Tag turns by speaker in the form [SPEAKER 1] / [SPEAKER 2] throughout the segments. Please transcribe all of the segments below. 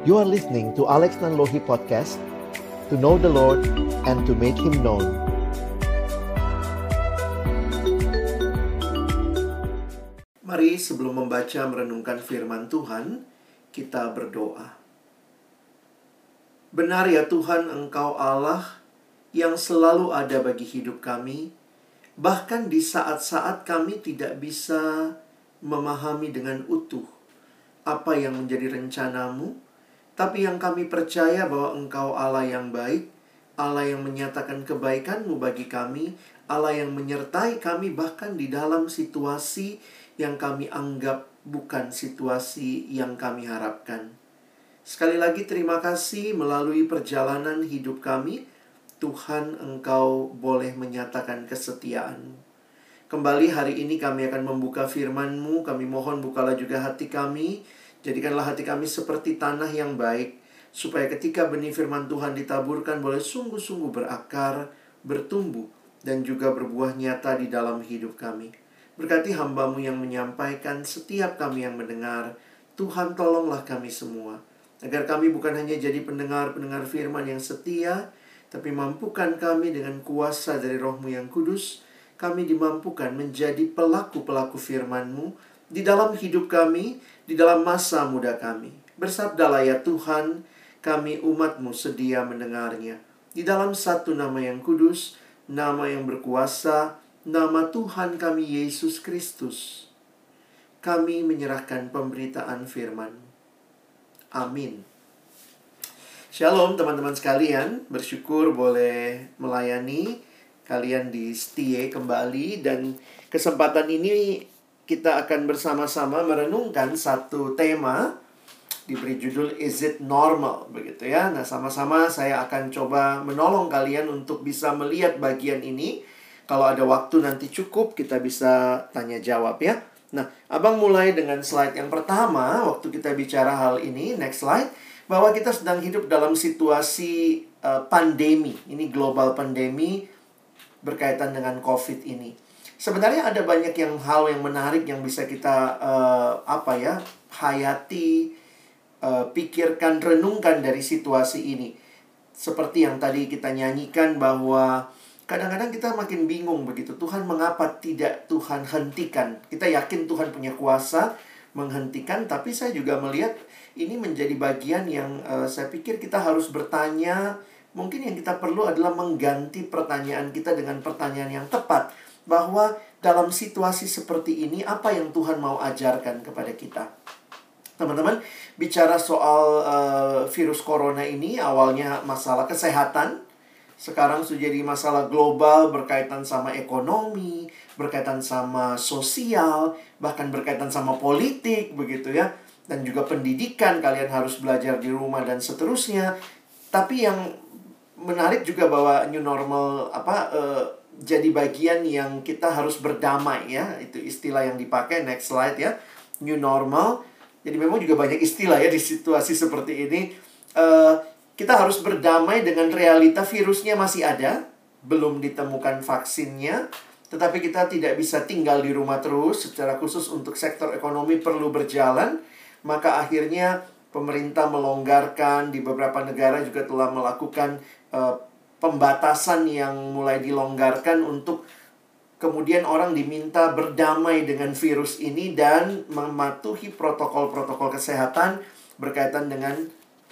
[SPEAKER 1] You are listening to Alex Nanlohi Podcast To know the Lord and to make Him known.
[SPEAKER 2] Mari sebelum membaca merenungkan firman Tuhan Kita berdoa. Benar ya Tuhan Engkau Allah Yang selalu ada bagi hidup kami Bahkan di saat-saat kami tidak bisa memahami dengan utuh apa yang menjadi rencanamu, tapi yang kami percaya bahwa Engkau Allah yang baik, Allah yang menyatakan kebaikanmu bagi kami, Allah yang menyertai kami bahkan di dalam situasi yang kami anggap bukan situasi yang kami harapkan. Sekali lagi terima kasih melalui perjalanan hidup kami, Tuhan Engkau boleh menyatakan kesetiaan. Kembali hari ini kami akan membuka firman-Mu, kami mohon bukalah juga hati kami, Jadikanlah hati kami seperti tanah yang baik, supaya ketika benih firman Tuhan ditaburkan boleh sungguh-sungguh berakar, bertumbuh, dan juga berbuah nyata di dalam hidup kami. Berkati hambamu yang menyampaikan, setiap kami yang mendengar, Tuhan tolonglah kami semua. Agar kami bukan hanya jadi pendengar-pendengar firman yang setia, tapi mampukan kami dengan kuasa dari rohmu yang kudus, kami dimampukan menjadi pelaku-pelaku firman-Mu di dalam hidup kami, di dalam masa muda kami. Bersabdalah ya Tuhan, kami umatmu sedia mendengarnya. Di dalam satu nama yang kudus, nama yang berkuasa, nama Tuhan kami Yesus Kristus. Kami menyerahkan pemberitaan firman. Amin. Shalom teman-teman sekalian, bersyukur boleh melayani kalian di setia kembali dan kesempatan ini kita akan bersama-sama merenungkan satu tema diberi judul Is It Normal begitu ya. Nah, sama-sama saya akan coba menolong kalian untuk bisa melihat bagian ini. Kalau ada waktu nanti cukup kita bisa tanya jawab ya. Nah, Abang mulai dengan slide yang pertama waktu kita bicara hal ini, next slide, bahwa kita sedang hidup dalam situasi uh, pandemi. Ini global pandemi berkaitan dengan Covid ini sebenarnya ada banyak yang hal yang menarik yang bisa kita uh, apa ya hayati uh, pikirkan renungkan dari situasi ini. Seperti yang tadi kita nyanyikan bahwa kadang-kadang kita makin bingung begitu Tuhan mengapa tidak Tuhan hentikan? Kita yakin Tuhan punya kuasa menghentikan tapi saya juga melihat ini menjadi bagian yang uh, saya pikir kita harus bertanya. Mungkin yang kita perlu adalah mengganti pertanyaan kita dengan pertanyaan yang tepat bahwa dalam situasi seperti ini apa yang Tuhan mau ajarkan kepada kita. Teman-teman, bicara soal uh, virus corona ini awalnya masalah kesehatan, sekarang sudah jadi masalah global berkaitan sama ekonomi, berkaitan sama sosial, bahkan berkaitan sama politik begitu ya. Dan juga pendidikan kalian harus belajar di rumah dan seterusnya. Tapi yang menarik juga bahwa new normal apa uh, jadi bagian yang kita harus berdamai ya. Itu istilah yang dipakai next slide ya. New normal. Jadi memang juga banyak istilah ya di situasi seperti ini. Uh, kita harus berdamai dengan realita virusnya masih ada, belum ditemukan vaksinnya, tetapi kita tidak bisa tinggal di rumah terus. Secara khusus untuk sektor ekonomi perlu berjalan, maka akhirnya pemerintah melonggarkan di beberapa negara juga telah melakukan uh, pembatasan yang mulai dilonggarkan untuk kemudian orang diminta berdamai dengan virus ini dan mematuhi protokol-protokol kesehatan berkaitan dengan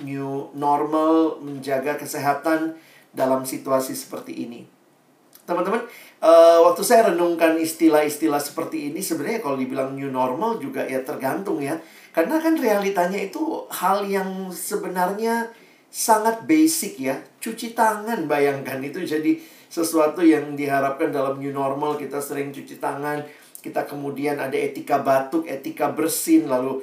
[SPEAKER 2] new normal menjaga kesehatan dalam situasi seperti ini. Teman-teman, uh, waktu saya renungkan istilah-istilah seperti ini sebenarnya kalau dibilang new normal juga ya tergantung ya. Karena kan realitanya itu hal yang sebenarnya sangat basic ya. Cuci tangan bayangkan itu jadi sesuatu yang diharapkan dalam new normal kita sering cuci tangan, kita kemudian ada etika batuk, etika bersin lalu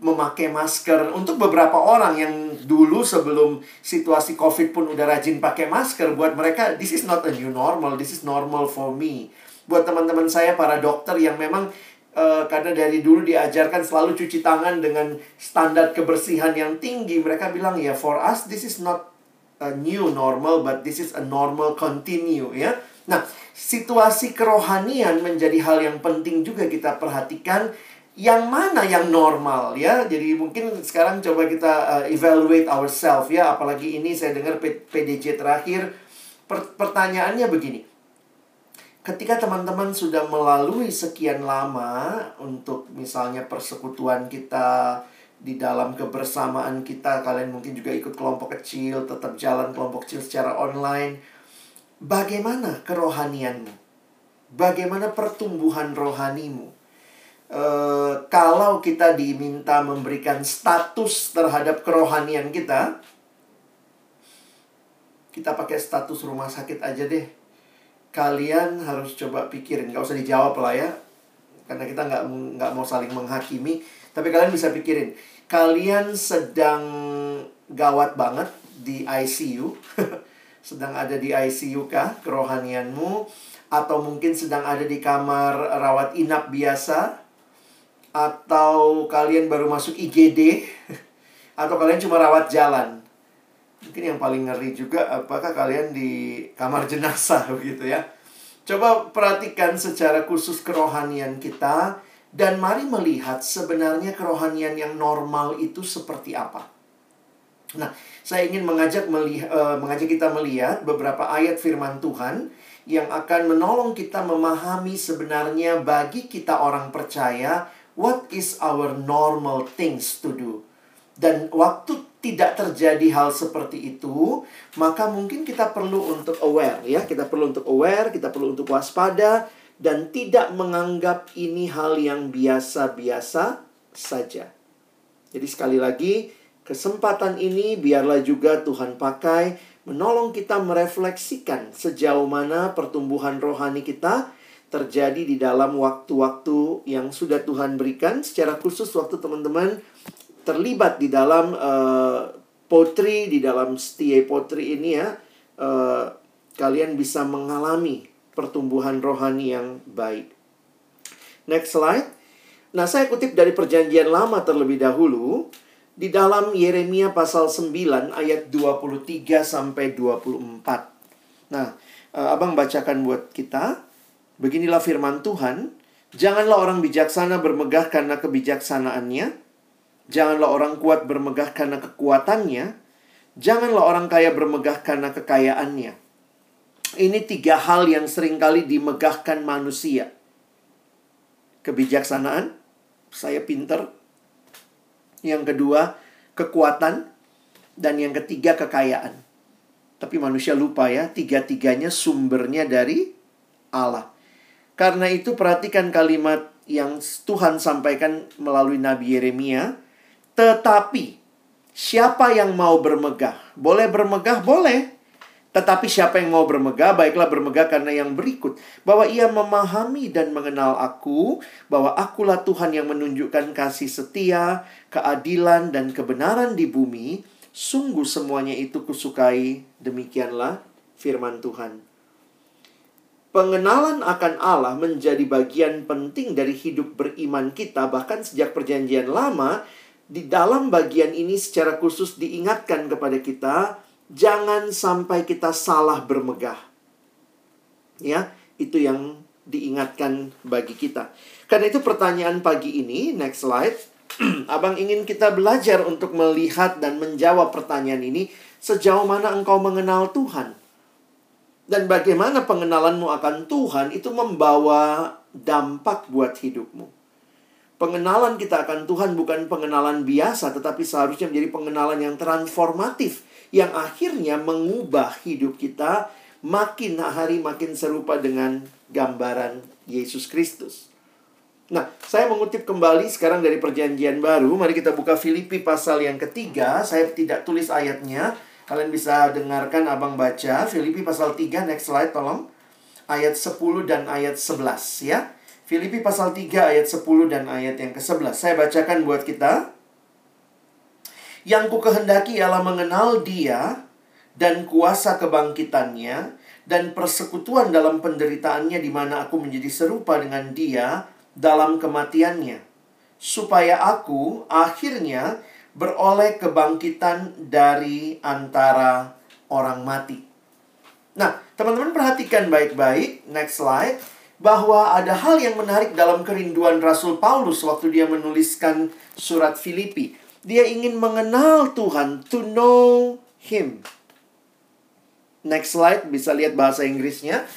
[SPEAKER 2] memakai masker untuk beberapa orang yang dulu sebelum situasi Covid pun udah rajin pakai masker buat mereka this is not a new normal, this is normal for me. Buat teman-teman saya para dokter yang memang Uh, karena dari dulu diajarkan selalu cuci tangan dengan standar kebersihan yang tinggi. Mereka bilang ya, for us this is not a new normal, but this is a normal continue ya. Nah, situasi kerohanian menjadi hal yang penting juga kita perhatikan yang mana yang normal ya. Jadi mungkin sekarang coba kita uh, evaluate ourselves ya. Apalagi ini saya dengar PDJ terakhir pertanyaannya begini. Ketika teman-teman sudah melalui sekian lama untuk misalnya persekutuan kita di dalam kebersamaan kita, kalian mungkin juga ikut kelompok kecil, tetap jalan kelompok kecil secara online. Bagaimana kerohanianmu? Bagaimana pertumbuhan rohanimu? E, kalau kita diminta memberikan status terhadap kerohanian kita, kita pakai status rumah sakit aja deh kalian harus coba pikirin. Nggak usah dijawab lah ya. Karena kita nggak nggak mau saling menghakimi. Tapi kalian bisa pikirin. Kalian sedang gawat banget di ICU sedang ada di ICU kah kerohanianmu? Atau mungkin sedang ada di kamar rawat inap biasa? Atau kalian baru masuk IGD atau kalian cuma rawat jalan Mungkin yang paling ngeri juga apakah kalian di kamar jenazah begitu ya. Coba perhatikan secara khusus kerohanian kita dan mari melihat sebenarnya kerohanian yang normal itu seperti apa. Nah, saya ingin mengajak melihat, uh, mengajak kita melihat beberapa ayat firman Tuhan yang akan menolong kita memahami sebenarnya bagi kita orang percaya what is our normal things to do. Dan waktu tidak terjadi hal seperti itu, maka mungkin kita perlu untuk aware ya, kita perlu untuk aware, kita perlu untuk waspada dan tidak menganggap ini hal yang biasa-biasa saja. Jadi sekali lagi, kesempatan ini biarlah juga Tuhan pakai menolong kita merefleksikan sejauh mana pertumbuhan rohani kita terjadi di dalam waktu-waktu yang sudah Tuhan berikan secara khusus waktu teman-teman terlibat di dalam uh, potri di dalam setia potri ini ya uh, kalian bisa mengalami pertumbuhan rohani yang baik. Next slide. Nah, saya kutip dari perjanjian lama terlebih dahulu di dalam Yeremia pasal 9 ayat 23 sampai 24. Nah, uh, Abang bacakan buat kita. Beginilah firman Tuhan, janganlah orang bijaksana bermegah karena kebijaksanaannya, Janganlah orang kuat bermegah karena kekuatannya. Janganlah orang kaya bermegah karena kekayaannya. Ini tiga hal yang sering kali dimegahkan manusia. Kebijaksanaan, saya pinter. Yang kedua, kekuatan. Dan yang ketiga, kekayaan. Tapi manusia lupa ya, tiga-tiganya sumbernya dari Allah. Karena itu perhatikan kalimat yang Tuhan sampaikan melalui Nabi Yeremia tetapi siapa yang mau bermegah? Boleh bermegah? Boleh. Tetapi siapa yang mau bermegah, baiklah bermegah karena yang berikut. Bahwa ia memahami dan mengenal aku, bahwa akulah Tuhan yang menunjukkan kasih setia, keadilan, dan kebenaran di bumi. Sungguh semuanya itu kusukai, demikianlah firman Tuhan. Pengenalan akan Allah menjadi bagian penting dari hidup beriman kita, bahkan sejak Perjanjian Lama di dalam bagian ini secara khusus diingatkan kepada kita jangan sampai kita salah bermegah. Ya, itu yang diingatkan bagi kita. Karena itu pertanyaan pagi ini, next slide. Abang ingin kita belajar untuk melihat dan menjawab pertanyaan ini sejauh mana engkau mengenal Tuhan. Dan bagaimana pengenalanmu akan Tuhan itu membawa dampak buat hidupmu. Pengenalan kita akan Tuhan bukan pengenalan biasa, tetapi seharusnya menjadi pengenalan yang transformatif, yang akhirnya mengubah hidup kita makin hari makin serupa dengan gambaran Yesus Kristus. Nah, saya mengutip kembali sekarang dari Perjanjian Baru. Mari kita buka Filipi pasal yang ketiga. Saya tidak tulis ayatnya. Kalian bisa dengarkan abang baca. Filipi pasal 3, next slide tolong. Ayat 10 dan ayat 11 ya. Filipi pasal 3 ayat 10 dan ayat yang ke-11. Saya bacakan buat kita. Yang ku kehendaki ialah mengenal dia dan kuasa kebangkitannya dan persekutuan dalam penderitaannya di mana aku menjadi serupa dengan dia dalam kematiannya. Supaya aku akhirnya beroleh kebangkitan dari antara orang mati. Nah, teman-teman perhatikan baik-baik. Next slide bahwa ada hal yang menarik dalam kerinduan Rasul Paulus waktu dia menuliskan surat Filipi. Dia ingin mengenal Tuhan, to know him. Next slide, bisa lihat bahasa Inggrisnya.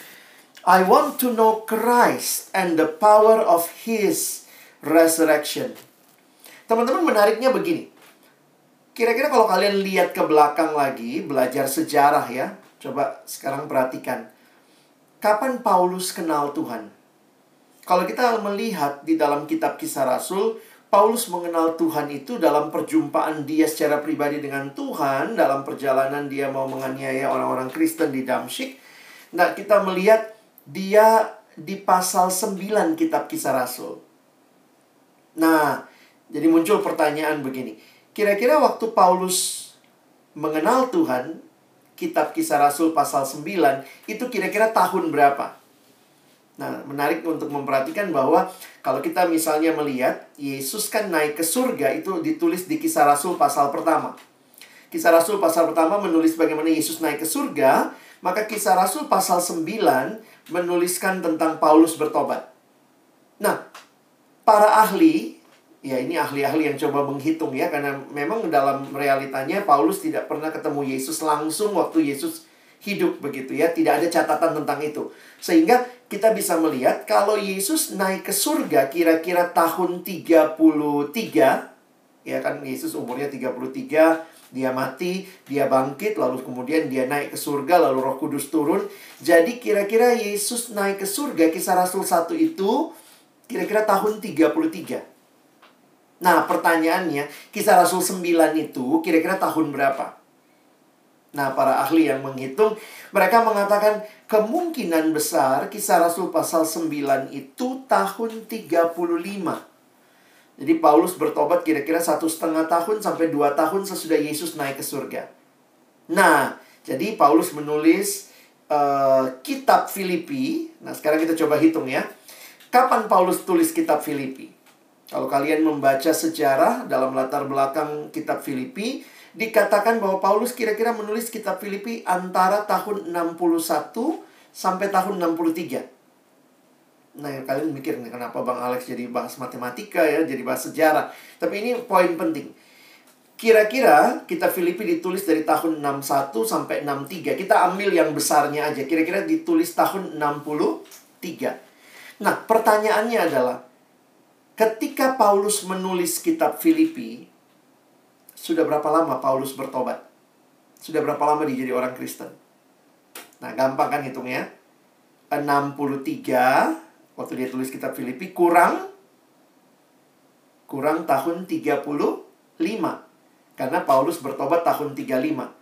[SPEAKER 2] I want to know Christ and the power of his resurrection. Teman-teman menariknya begini. Kira-kira kalau kalian lihat ke belakang lagi, belajar sejarah ya. Coba sekarang perhatikan Kapan Paulus kenal Tuhan? Kalau kita melihat di dalam kitab Kisah Rasul, Paulus mengenal Tuhan itu dalam perjumpaan dia secara pribadi dengan Tuhan, dalam perjalanan dia mau menganiaya orang-orang Kristen di Damsyik. Nah, kita melihat dia di pasal 9 kitab Kisah Rasul. Nah, jadi muncul pertanyaan begini. Kira-kira waktu Paulus mengenal Tuhan, kitab kisah Rasul pasal 9 itu kira-kira tahun berapa? Nah, menarik untuk memperhatikan bahwa kalau kita misalnya melihat Yesus kan naik ke surga itu ditulis di kisah Rasul pasal pertama. Kisah Rasul pasal pertama menulis bagaimana Yesus naik ke surga, maka kisah Rasul pasal 9 menuliskan tentang Paulus bertobat. Nah, para ahli ya ini ahli-ahli yang coba menghitung ya karena memang dalam realitanya Paulus tidak pernah ketemu Yesus langsung waktu Yesus hidup begitu ya tidak ada catatan tentang itu sehingga kita bisa melihat kalau Yesus naik ke surga kira-kira tahun 33 ya kan Yesus umurnya 33 dia mati, dia bangkit, lalu kemudian dia naik ke surga, lalu roh kudus turun. Jadi kira-kira Yesus naik ke surga, kisah Rasul 1 itu kira-kira tahun 33. Nah, pertanyaannya, kisah Rasul 9 itu kira-kira tahun berapa? Nah, para ahli yang menghitung, mereka mengatakan kemungkinan besar kisah Rasul pasal 9 itu tahun 35. Jadi Paulus bertobat kira-kira satu setengah tahun sampai dua tahun sesudah Yesus naik ke surga. Nah, jadi Paulus menulis uh, kitab Filipi. Nah, sekarang kita coba hitung ya. Kapan Paulus tulis kitab Filipi? Kalau kalian membaca sejarah dalam latar belakang kitab Filipi, dikatakan bahwa Paulus kira-kira menulis kitab Filipi antara tahun 61 sampai tahun 63. Nah, ya, kalian mikir nih kenapa Bang Alex jadi bahas matematika ya, jadi bahas sejarah. Tapi ini poin penting. Kira-kira kitab Filipi ditulis dari tahun 61 sampai 63. Kita ambil yang besarnya aja. Kira-kira ditulis tahun 63. Nah, pertanyaannya adalah Ketika Paulus menulis kitab Filipi, sudah berapa lama Paulus bertobat? Sudah berapa lama dia jadi orang Kristen? Nah, gampang kan hitungnya? 63 waktu dia tulis kitab Filipi kurang kurang tahun 35. Karena Paulus bertobat tahun 35.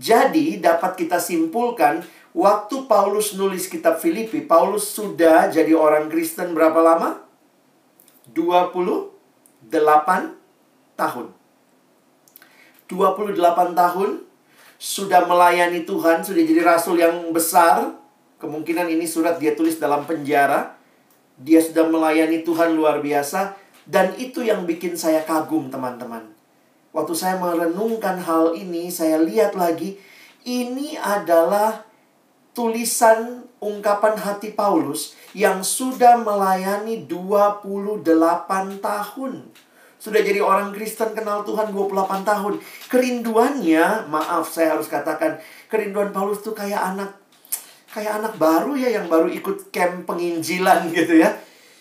[SPEAKER 2] Jadi dapat kita simpulkan waktu Paulus nulis kitab Filipi, Paulus sudah jadi orang Kristen berapa lama? 28 tahun. 28 tahun sudah melayani Tuhan, sudah jadi rasul yang besar. Kemungkinan ini surat dia tulis dalam penjara. Dia sudah melayani Tuhan luar biasa dan itu yang bikin saya kagum, teman-teman. Waktu saya merenungkan hal ini, saya lihat lagi ini adalah tulisan ungkapan hati Paulus yang sudah melayani 28 tahun. Sudah jadi orang Kristen kenal Tuhan 28 tahun. Kerinduannya, maaf saya harus katakan, kerinduan Paulus tuh kayak anak kayak anak baru ya yang baru ikut camp penginjilan gitu ya.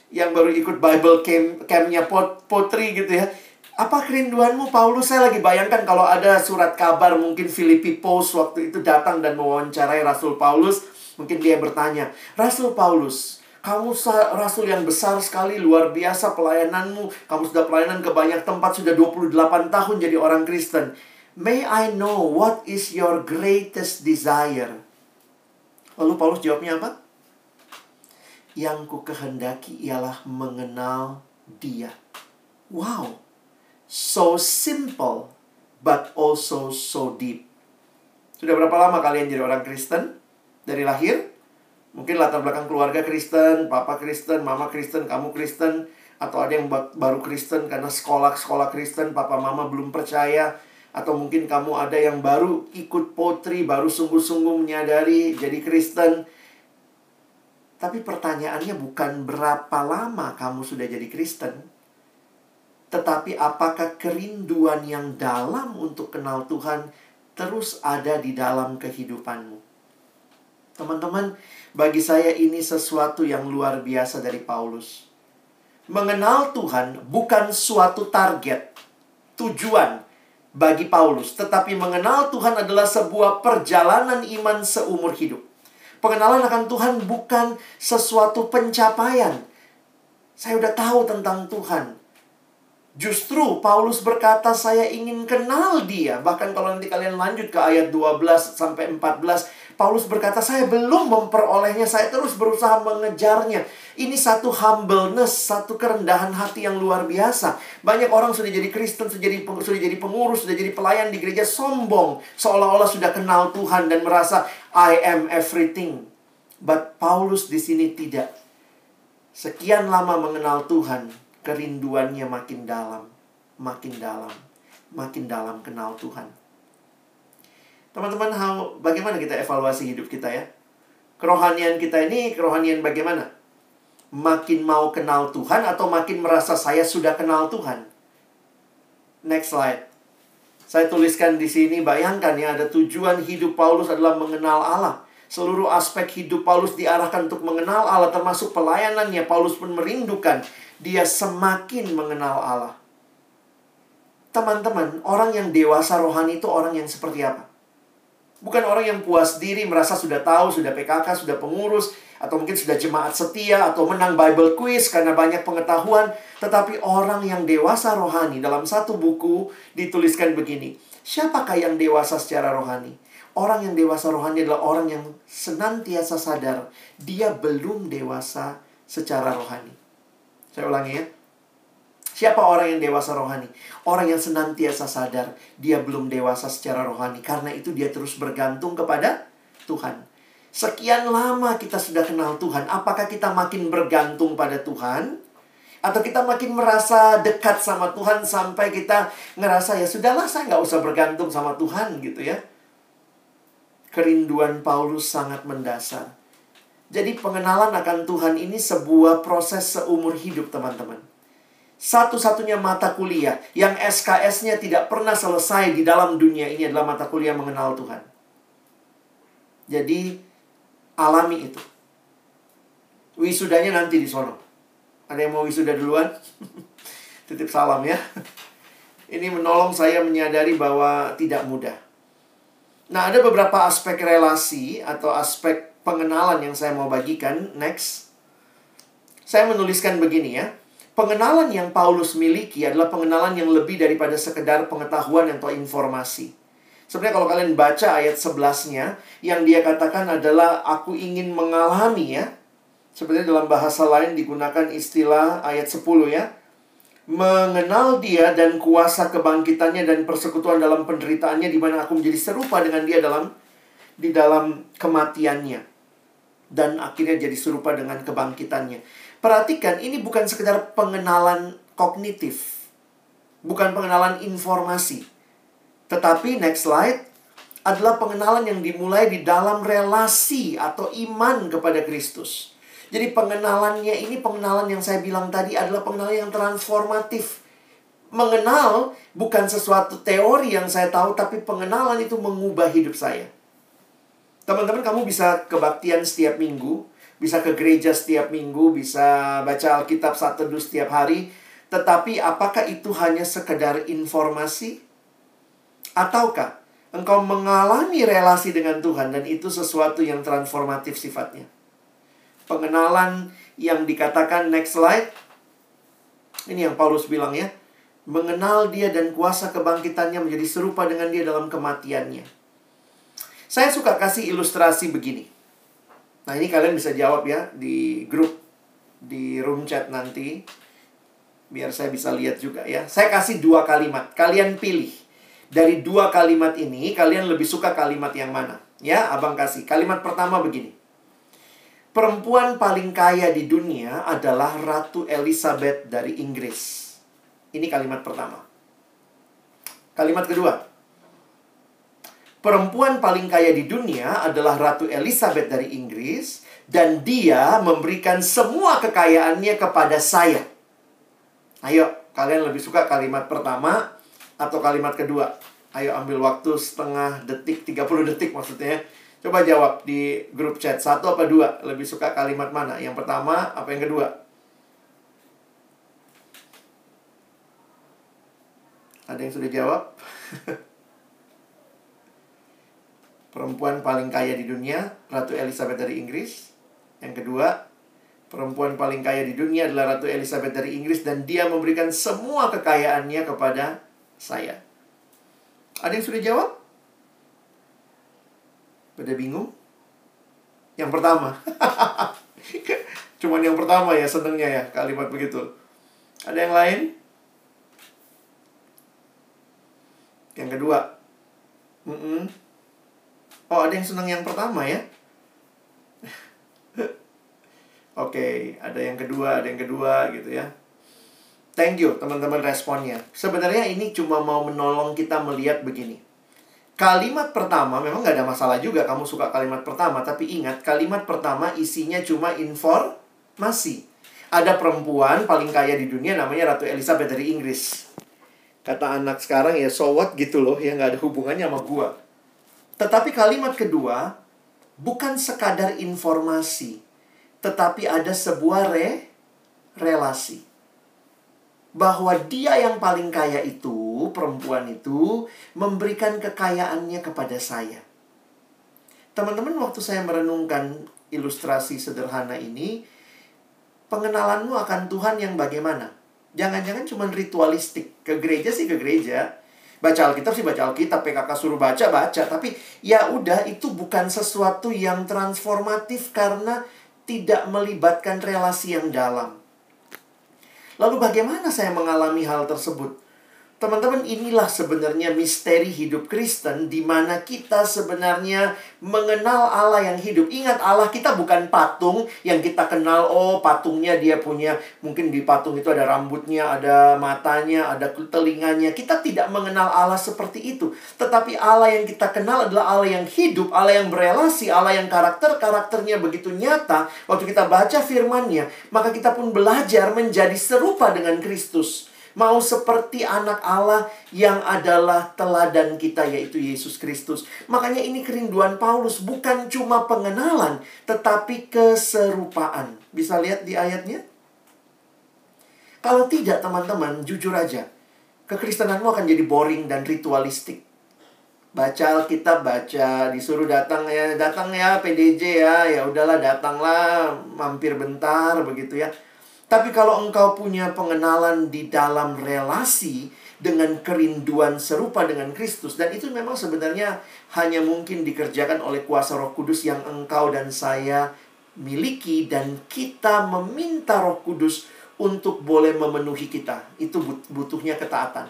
[SPEAKER 2] Yang baru ikut Bible camp campnya pot, potri gitu ya. Apa kerinduanmu Paulus? Saya lagi bayangkan kalau ada surat kabar mungkin Filipi Post waktu itu datang dan mewawancarai Rasul Paulus. Mungkin dia bertanya, Rasul Paulus, kamu rasul yang besar sekali, luar biasa pelayananmu. Kamu sudah pelayanan ke banyak tempat, sudah 28 tahun jadi orang Kristen. May I know what is your greatest desire? Lalu Paulus jawabnya apa? Yang ku kehendaki ialah mengenal dia. Wow, so simple but also so deep. Sudah berapa lama kalian jadi orang Kristen? Dari lahir? Mungkin latar belakang keluarga Kristen, papa Kristen, mama Kristen, kamu Kristen, atau ada yang baru Kristen karena sekolah-sekolah Kristen, papa mama belum percaya, atau mungkin kamu ada yang baru ikut potri, baru sungguh-sungguh menyadari jadi Kristen. Tapi pertanyaannya bukan berapa lama kamu sudah jadi Kristen, tetapi apakah kerinduan yang dalam untuk kenal Tuhan terus ada di dalam kehidupanmu? Teman-teman, bagi saya ini sesuatu yang luar biasa dari Paulus. Mengenal Tuhan bukan suatu target, tujuan bagi Paulus, tetapi mengenal Tuhan adalah sebuah perjalanan iman seumur hidup. Pengenalan akan Tuhan bukan sesuatu pencapaian. Saya udah tahu tentang Tuhan. Justru Paulus berkata saya ingin kenal dia. Bahkan kalau nanti kalian lanjut ke ayat 12 sampai 14, Paulus berkata saya belum memperolehnya, saya terus berusaha mengejarnya. Ini satu humbleness, satu kerendahan hati yang luar biasa. Banyak orang sudah jadi Kristen, sudah jadi sudah jadi pengurus, sudah jadi pelayan di gereja sombong, seolah-olah sudah kenal Tuhan dan merasa I am everything. But Paulus di sini tidak. Sekian lama mengenal Tuhan, kerinduannya makin dalam, makin dalam, makin dalam kenal Tuhan. Teman-teman, bagaimana kita evaluasi hidup kita ya? Kerohanian kita ini kerohanian bagaimana? Makin mau kenal Tuhan atau makin merasa saya sudah kenal Tuhan? Next slide. Saya tuliskan di sini, bayangkan ya, ada tujuan hidup Paulus adalah mengenal Allah. Seluruh aspek hidup Paulus diarahkan untuk mengenal Allah, termasuk pelayanannya. Paulus pun merindukan dia semakin mengenal Allah. Teman-teman, orang yang dewasa rohani itu orang yang seperti apa? Bukan orang yang puas diri, merasa sudah tahu, sudah PKK, sudah pengurus, atau mungkin sudah jemaat setia, atau menang Bible quiz karena banyak pengetahuan. Tetapi orang yang dewasa rohani dalam satu buku dituliskan begini. Siapakah yang dewasa secara rohani? Orang yang dewasa rohani adalah orang yang senantiasa sadar dia belum dewasa secara rohani. Saya ulangi ya. Siapa orang yang dewasa rohani? Orang yang senantiasa sadar dia belum dewasa secara rohani. Karena itu dia terus bergantung kepada Tuhan. Sekian lama kita sudah kenal Tuhan. Apakah kita makin bergantung pada Tuhan? Atau kita makin merasa dekat sama Tuhan sampai kita ngerasa ya sudahlah saya nggak usah bergantung sama Tuhan gitu ya. Kerinduan Paulus sangat mendasar. Jadi pengenalan akan Tuhan ini sebuah proses seumur hidup teman-teman satu-satunya mata kuliah yang SKS-nya tidak pernah selesai di dalam dunia ini adalah mata kuliah mengenal Tuhan. Jadi, alami itu. Wisudanya nanti di sono. Ada yang mau wisuda duluan? Titip salam ya. Ini menolong saya menyadari bahwa tidak mudah. Nah, ada beberapa aspek relasi atau aspek pengenalan yang saya mau bagikan. Next. Saya menuliskan begini ya pengenalan yang Paulus miliki adalah pengenalan yang lebih daripada sekedar pengetahuan atau informasi. Sebenarnya kalau kalian baca ayat 11-nya, yang dia katakan adalah aku ingin mengalami ya. Sebenarnya dalam bahasa lain digunakan istilah ayat 10 ya. Mengenal dia dan kuasa kebangkitannya dan persekutuan dalam penderitaannya di mana aku menjadi serupa dengan dia dalam di dalam kematiannya dan akhirnya jadi serupa dengan kebangkitannya. Perhatikan, ini bukan sekedar pengenalan kognitif. Bukan pengenalan informasi. Tetapi, next slide, adalah pengenalan yang dimulai di dalam relasi atau iman kepada Kristus. Jadi pengenalannya ini pengenalan yang saya bilang tadi adalah pengenalan yang transformatif. Mengenal bukan sesuatu teori yang saya tahu, tapi pengenalan itu mengubah hidup saya. Teman-teman, kamu bisa kebaktian setiap minggu, bisa ke gereja setiap minggu, bisa baca Alkitab saat teduh setiap hari. Tetapi apakah itu hanya sekedar informasi? Ataukah engkau mengalami relasi dengan Tuhan dan itu sesuatu yang transformatif sifatnya? Pengenalan yang dikatakan next slide. Ini yang Paulus bilang ya. Mengenal dia dan kuasa kebangkitannya menjadi serupa dengan dia dalam kematiannya. Saya suka kasih ilustrasi begini. Nah, ini kalian bisa jawab ya di grup di room chat nanti. Biar saya bisa lihat juga ya. Saya kasih dua kalimat. Kalian pilih. Dari dua kalimat ini, kalian lebih suka kalimat yang mana? Ya, abang kasih. Kalimat pertama begini. Perempuan paling kaya di dunia adalah Ratu Elizabeth dari Inggris. Ini kalimat pertama. Kalimat kedua. Perempuan paling kaya di dunia adalah Ratu Elizabeth dari Inggris, dan dia memberikan semua kekayaannya kepada saya. Ayo, kalian lebih suka kalimat pertama atau kalimat kedua? Ayo ambil waktu setengah detik, 30 detik maksudnya. Coba jawab di grup chat. Satu apa dua? Lebih suka kalimat mana? Yang pertama apa yang kedua? Ada yang sudah jawab? Perempuan paling kaya di dunia, Ratu Elizabeth dari Inggris. Yang kedua, perempuan paling kaya di dunia adalah Ratu Elizabeth dari Inggris dan dia memberikan semua kekayaannya kepada saya. Ada yang sudah jawab? Pada bingung? Yang pertama. Cuman yang pertama ya senengnya ya kalimat begitu. Ada yang lain? Yang kedua. Mm -mm. Oh, ada yang senang yang pertama ya? Oke, okay, ada yang kedua, ada yang kedua gitu ya. Thank you teman-teman responnya. Sebenarnya ini cuma mau menolong kita melihat begini. Kalimat pertama memang nggak ada masalah juga kamu suka kalimat pertama, tapi ingat kalimat pertama isinya cuma informasi. Ada perempuan paling kaya di dunia namanya Ratu Elizabeth dari Inggris. Kata anak sekarang ya so what gitu loh, ya nggak ada hubungannya sama gua. Tetapi kalimat kedua bukan sekadar informasi, tetapi ada sebuah re relasi bahwa dia yang paling kaya itu, perempuan itu, memberikan kekayaannya kepada saya. Teman-teman, waktu saya merenungkan ilustrasi sederhana ini, pengenalanmu akan Tuhan yang bagaimana? Jangan-jangan cuma ritualistik. Ke gereja sih ke gereja. Baca Alkitab sih baca Alkitab, PKK suruh baca, baca. Tapi ya udah, itu bukan sesuatu yang transformatif karena tidak melibatkan relasi yang dalam. Lalu bagaimana saya mengalami hal tersebut? Teman-teman, inilah sebenarnya misteri hidup Kristen di mana kita sebenarnya mengenal Allah yang hidup. Ingat, Allah kita bukan patung yang kita kenal. Oh, patungnya dia punya, mungkin di patung itu ada rambutnya, ada matanya, ada telinganya. Kita tidak mengenal Allah seperti itu. Tetapi Allah yang kita kenal adalah Allah yang hidup, Allah yang berelasi, Allah yang karakter-karakternya begitu nyata. Waktu kita baca firmannya, maka kita pun belajar menjadi serupa dengan Kristus mau seperti anak Allah yang adalah teladan kita yaitu Yesus Kristus. Makanya ini kerinduan Paulus bukan cuma pengenalan tetapi keserupaan. Bisa lihat di ayatnya? Kalau tidak teman-teman, jujur aja. Kekristenanmu akan jadi boring dan ritualistik. Baca Alkitab, baca, disuruh datang ya, datang ya PDJ ya, ya udahlah datanglah, mampir bentar begitu ya tapi kalau engkau punya pengenalan di dalam relasi dengan kerinduan serupa dengan Kristus dan itu memang sebenarnya hanya mungkin dikerjakan oleh kuasa Roh Kudus yang engkau dan saya miliki dan kita meminta Roh Kudus untuk boleh memenuhi kita. Itu butuhnya ketaatan.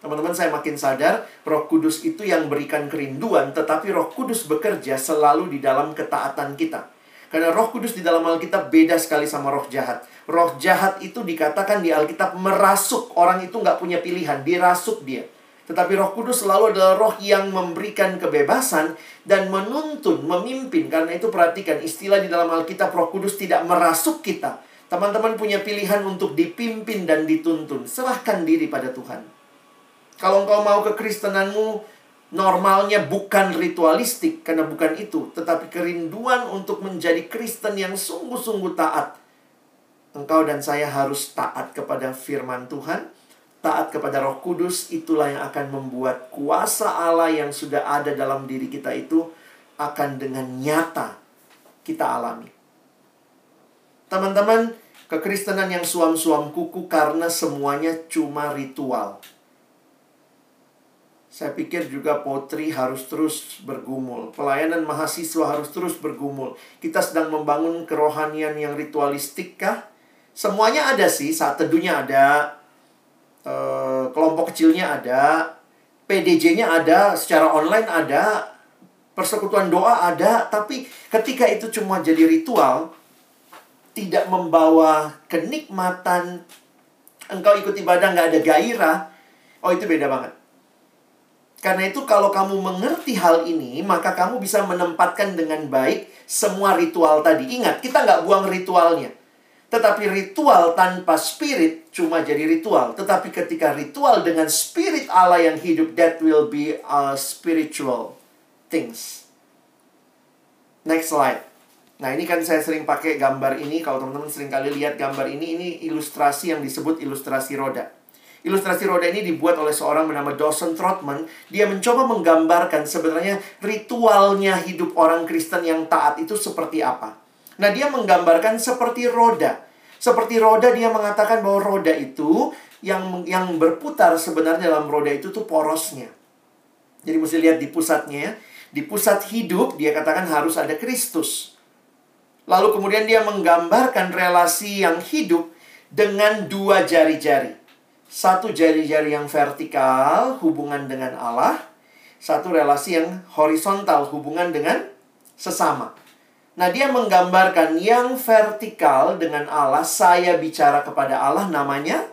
[SPEAKER 2] Teman-teman saya makin sadar Roh Kudus itu yang berikan kerinduan tetapi Roh Kudus bekerja selalu di dalam ketaatan kita. Karena roh kudus di dalam Alkitab beda sekali sama roh jahat. Roh jahat itu dikatakan di Alkitab merasuk. Orang itu nggak punya pilihan, dirasuk dia. Tetapi roh kudus selalu adalah roh yang memberikan kebebasan dan menuntun, memimpin. Karena itu perhatikan istilah di dalam Alkitab roh kudus tidak merasuk kita. Teman-teman punya pilihan untuk dipimpin dan dituntun. Serahkan diri pada Tuhan. Kalau engkau mau kekristenanmu normalnya bukan ritualistik karena bukan itu, tetapi kerinduan untuk menjadi Kristen yang sungguh-sungguh taat. Engkau dan saya harus taat kepada firman Tuhan, taat kepada Roh Kudus, itulah yang akan membuat kuasa Allah yang sudah ada dalam diri kita itu akan dengan nyata kita alami. Teman-teman, kekristenan yang suam-suam kuku karena semuanya cuma ritual. Saya pikir juga potri harus terus bergumul. Pelayanan mahasiswa harus terus bergumul. Kita sedang membangun kerohanian yang ritualistik kah? Semuanya ada sih. Saat teduhnya ada. E, kelompok kecilnya ada. PDJ-nya ada. Secara online ada. Persekutuan doa ada. Tapi ketika itu cuma jadi ritual. Tidak membawa kenikmatan. Engkau ikut ibadah nggak ada gairah. Oh itu beda banget Karena itu kalau kamu mengerti hal ini, maka kamu bisa menempatkan dengan baik semua ritual tadi. Ingat, kita nggak buang ritualnya. Tetapi ritual tanpa spirit cuma jadi ritual. Tetapi ketika ritual dengan spirit Allah yang hidup, that will be a spiritual things. Next slide. Nah ini kan saya sering pakai gambar ini. Kalau teman-teman sering kali lihat gambar ini, ini ilustrasi yang disebut ilustrasi roda. Ilustrasi roda ini dibuat oleh seorang bernama Dawson Trotman. Dia mencoba menggambarkan sebenarnya ritualnya hidup orang Kristen yang taat itu seperti apa. Nah, dia menggambarkan seperti roda. Seperti roda dia mengatakan bahwa roda itu yang yang berputar sebenarnya dalam roda itu tuh porosnya. Jadi mesti lihat di pusatnya ya. Di pusat hidup dia katakan harus ada Kristus. Lalu kemudian dia menggambarkan relasi yang hidup dengan dua jari-jari. Satu jari-jari yang vertikal, hubungan dengan Allah. Satu relasi yang horizontal, hubungan dengan sesama. Nah, dia menggambarkan yang vertikal dengan Allah, saya bicara kepada Allah namanya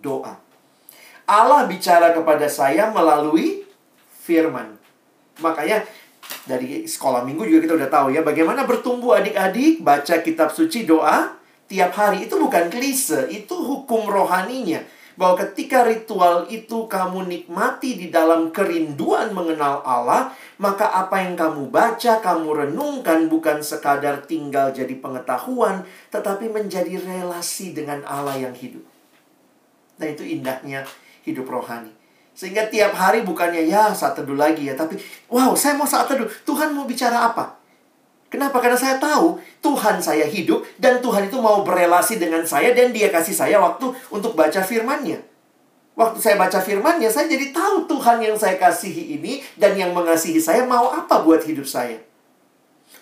[SPEAKER 2] doa. Allah bicara kepada saya melalui firman. Makanya dari sekolah minggu juga kita udah tahu ya bagaimana bertumbuh adik-adik baca kitab suci doa tiap hari itu bukan klise, itu hukum rohaninya bahwa ketika ritual itu kamu nikmati di dalam kerinduan mengenal Allah, maka apa yang kamu baca, kamu renungkan bukan sekadar tinggal jadi pengetahuan, tetapi menjadi relasi dengan Allah yang hidup. Nah, itu indahnya hidup rohani. Sehingga tiap hari bukannya ya saat teduh lagi ya, tapi wow, saya mau saat teduh. Tuhan mau bicara apa? Kenapa? Karena saya tahu Tuhan saya hidup dan Tuhan itu mau berelasi dengan saya dan dia kasih saya waktu untuk baca firman-Nya. Waktu saya baca firman-Nya, saya jadi tahu Tuhan yang saya kasihi ini dan yang mengasihi saya mau apa buat hidup saya.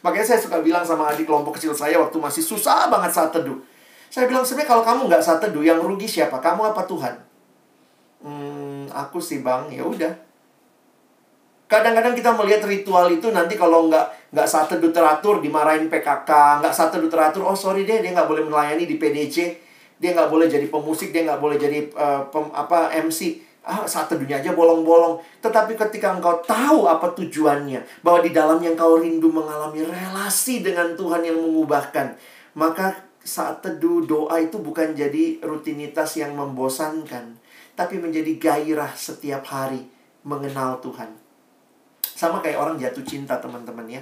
[SPEAKER 2] Makanya saya suka bilang sama adik kelompok kecil saya waktu masih susah banget saat teduh. Saya bilang sebenarnya kalau kamu nggak saat teduh, yang rugi siapa? Kamu apa Tuhan? Hmm, aku sih bang, ya udah Kadang-kadang kita melihat ritual itu nanti kalau nggak nggak saat teduh teratur dimarahin PKK, nggak saat teduh teratur, oh sorry deh dia nggak boleh melayani di PDC, dia nggak boleh jadi pemusik, dia nggak boleh jadi uh, pem, apa MC. Ah, saat teduhnya aja bolong-bolong. Tetapi ketika engkau tahu apa tujuannya, bahwa di dalamnya engkau rindu mengalami relasi dengan Tuhan yang mengubahkan, maka saat teduh doa itu bukan jadi rutinitas yang membosankan, tapi menjadi gairah setiap hari mengenal Tuhan. Sama kayak orang jatuh cinta teman-teman ya.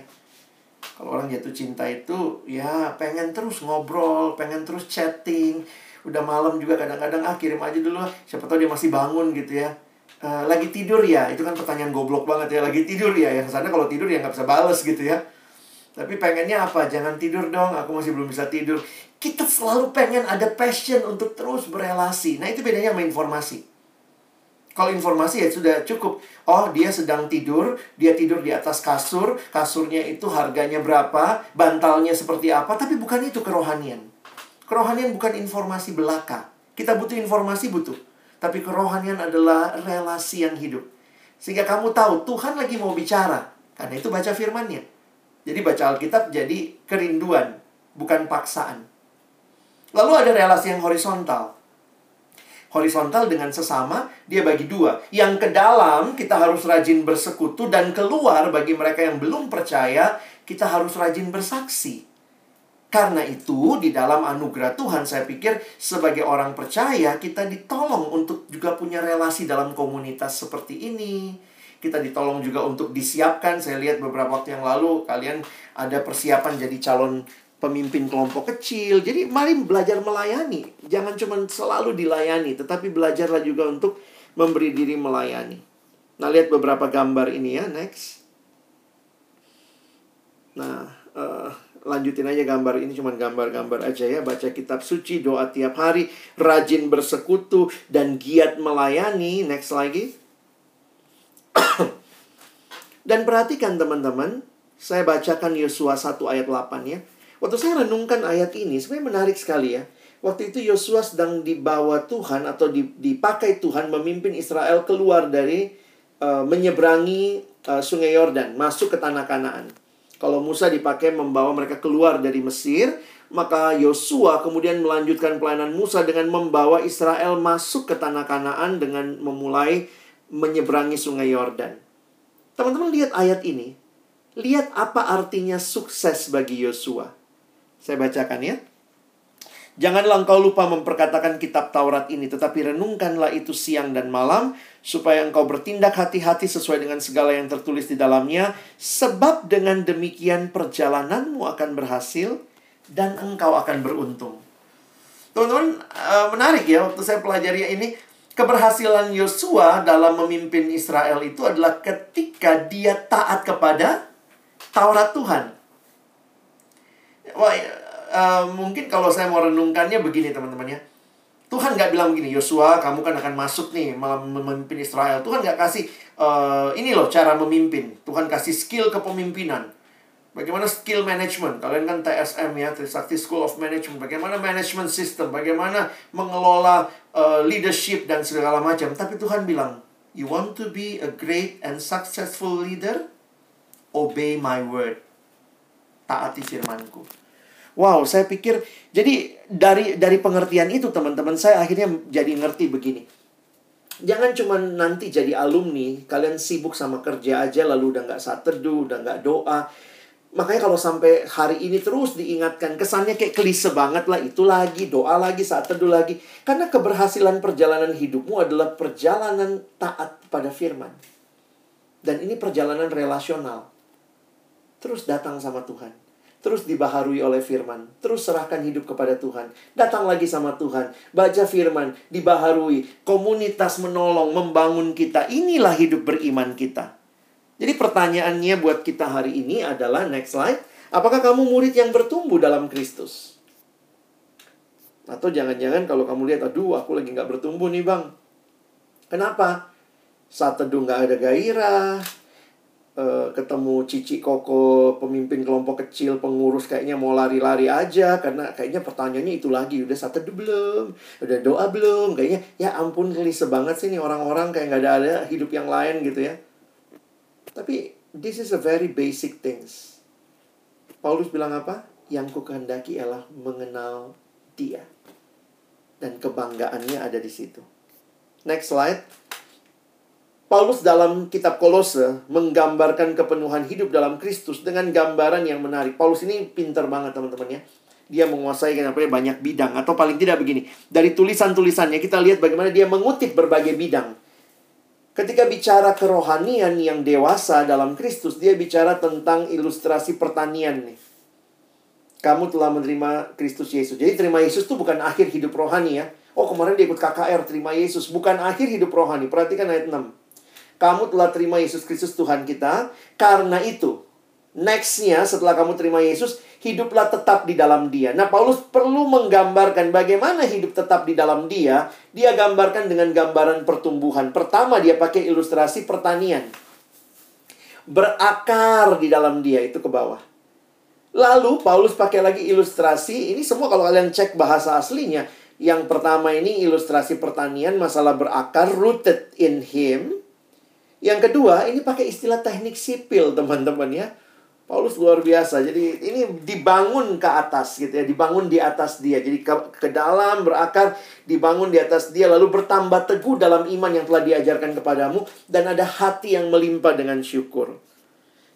[SPEAKER 2] Kalau orang jatuh cinta itu ya pengen terus ngobrol, pengen terus chatting. Udah malam juga kadang-kadang ah kirim aja dulu siapa tahu dia masih bangun gitu ya. Uh, lagi tidur ya, itu kan pertanyaan goblok banget ya. Lagi tidur ya, yang sana kalau tidur ya nggak bisa bales gitu ya. Tapi pengennya apa? Jangan tidur dong, aku masih belum bisa tidur. Kita selalu pengen ada passion untuk terus berelasi. Nah itu bedanya sama informasi. Kalau informasi ya sudah cukup. Oh, dia sedang tidur, dia tidur di atas kasur, kasurnya itu harganya berapa, bantalnya seperti apa, tapi bukan itu kerohanian. Kerohanian bukan informasi belaka. Kita butuh informasi butuh. Tapi kerohanian adalah relasi yang hidup. Sehingga kamu tahu Tuhan lagi mau bicara. Karena itu baca firmannya. Jadi baca Alkitab jadi kerinduan, bukan paksaan. Lalu ada relasi yang horizontal horizontal dengan sesama, dia bagi dua. Yang ke dalam, kita harus rajin bersekutu, dan keluar bagi mereka yang belum percaya, kita harus rajin bersaksi. Karena itu, di dalam anugerah Tuhan, saya pikir sebagai orang percaya, kita ditolong untuk juga punya relasi dalam komunitas seperti ini. Kita ditolong juga untuk disiapkan. Saya lihat beberapa waktu yang lalu, kalian ada persiapan jadi calon pemimpin kelompok kecil. Jadi mari belajar melayani. Jangan cuma selalu dilayani, tetapi belajarlah juga untuk memberi diri melayani. Nah, lihat beberapa gambar ini ya, next. Nah, uh, lanjutin aja gambar ini cuma gambar-gambar aja ya. Baca kitab suci, doa tiap hari, rajin bersekutu dan giat melayani. Next lagi. dan perhatikan teman-teman, saya bacakan Yosua 1 ayat 8 ya. Waktu saya renungkan ayat ini, sebenarnya menarik sekali ya. Waktu itu Yosua sedang dibawa Tuhan atau dipakai Tuhan memimpin Israel keluar dari uh, menyeberangi uh, Sungai Yordan, masuk ke tanah Kanaan. Kalau Musa dipakai membawa mereka keluar dari Mesir, maka Yosua kemudian melanjutkan pelayanan Musa dengan membawa Israel masuk ke tanah Kanaan dengan memulai menyeberangi sungai Yordan. Teman-teman lihat ayat ini. Lihat apa artinya sukses bagi Yosua. Saya bacakan ya. Janganlah engkau lupa memperkatakan kitab Taurat ini, tetapi renungkanlah itu siang dan malam, supaya engkau bertindak hati-hati sesuai dengan segala yang tertulis di dalamnya, sebab dengan demikian perjalananmu akan berhasil dan engkau akan beruntung. Teman-teman, eh, menarik ya waktu saya pelajari ini, keberhasilan Yosua dalam memimpin Israel itu adalah ketika dia taat kepada Taurat Tuhan. Wah, uh, mungkin kalau saya mau renungkannya begini teman-teman ya. Tuhan nggak bilang begini, Yosua, kamu kan akan masuk nih memimpin Israel. Tuhan nggak kasih, uh, ini loh cara memimpin. Tuhan kasih skill kepemimpinan. Bagaimana skill management? Kalian kan TSM ya, Trisakti School of Management. Bagaimana management system? Bagaimana mengelola uh, leadership dan segala macam. Tapi Tuhan bilang, you want to be a great and successful leader? Obey my word. Taati firmanku. Wow, saya pikir jadi dari dari pengertian itu teman-teman saya akhirnya jadi ngerti begini. Jangan cuma nanti jadi alumni, kalian sibuk sama kerja aja lalu udah nggak saat teduh, udah nggak doa. Makanya kalau sampai hari ini terus diingatkan, kesannya kayak klise banget lah, itu lagi, doa lagi, saat teduh lagi. Karena keberhasilan perjalanan hidupmu adalah perjalanan taat pada firman. Dan ini perjalanan relasional. Terus datang sama Tuhan terus dibaharui oleh firman, terus serahkan hidup kepada Tuhan. Datang lagi sama Tuhan, baca firman, dibaharui, komunitas menolong, membangun kita. Inilah hidup beriman kita. Jadi pertanyaannya buat kita hari ini adalah next slide, apakah kamu murid yang bertumbuh dalam Kristus? Atau jangan-jangan kalau kamu lihat, aduh aku lagi nggak bertumbuh nih bang. Kenapa? Saat teduh nggak ada gairah, Eh, ketemu Cici Koko pemimpin kelompok kecil pengurus kayaknya mau lari-lari aja. Karena kayaknya pertanyaannya itu lagi udah satu belum? Udah doa belum? Kayaknya ya ampun klise banget sih nih orang-orang kayak nggak ada ada hidup yang lain gitu ya. Tapi this is a very basic things. Paulus bilang apa? Yang ku kehendaki ialah mengenal dia dan kebanggaannya ada di situ. Next slide Paulus dalam kitab Kolose menggambarkan kepenuhan hidup dalam Kristus dengan gambaran yang menarik. Paulus ini pinter banget teman-teman ya. Dia menguasai kenapa banyak bidang atau paling tidak begini. Dari tulisan-tulisannya kita lihat bagaimana dia mengutip berbagai bidang. Ketika bicara kerohanian yang dewasa dalam Kristus, dia bicara tentang ilustrasi pertanian nih. Kamu telah menerima Kristus Yesus. Jadi terima Yesus itu bukan akhir hidup rohani ya. Oh kemarin dia ikut KKR terima Yesus. Bukan akhir hidup rohani. Perhatikan ayat 6 kamu telah terima Yesus Kristus Tuhan kita. Karena itu, nextnya setelah kamu terima Yesus, hiduplah tetap di dalam dia. Nah, Paulus perlu menggambarkan bagaimana hidup tetap di dalam dia. Dia gambarkan dengan gambaran pertumbuhan. Pertama, dia pakai ilustrasi pertanian. Berakar di dalam dia, itu ke bawah. Lalu, Paulus pakai lagi ilustrasi. Ini semua kalau kalian cek bahasa aslinya. Yang pertama ini ilustrasi pertanian, masalah berakar, rooted in him. Yang kedua, ini pakai istilah teknik sipil, teman-teman ya. Paulus luar biasa. Jadi ini dibangun ke atas gitu ya, dibangun di atas dia. Jadi ke, ke dalam berakar, dibangun di atas dia lalu bertambah teguh dalam iman yang telah diajarkan kepadamu dan ada hati yang melimpah dengan syukur.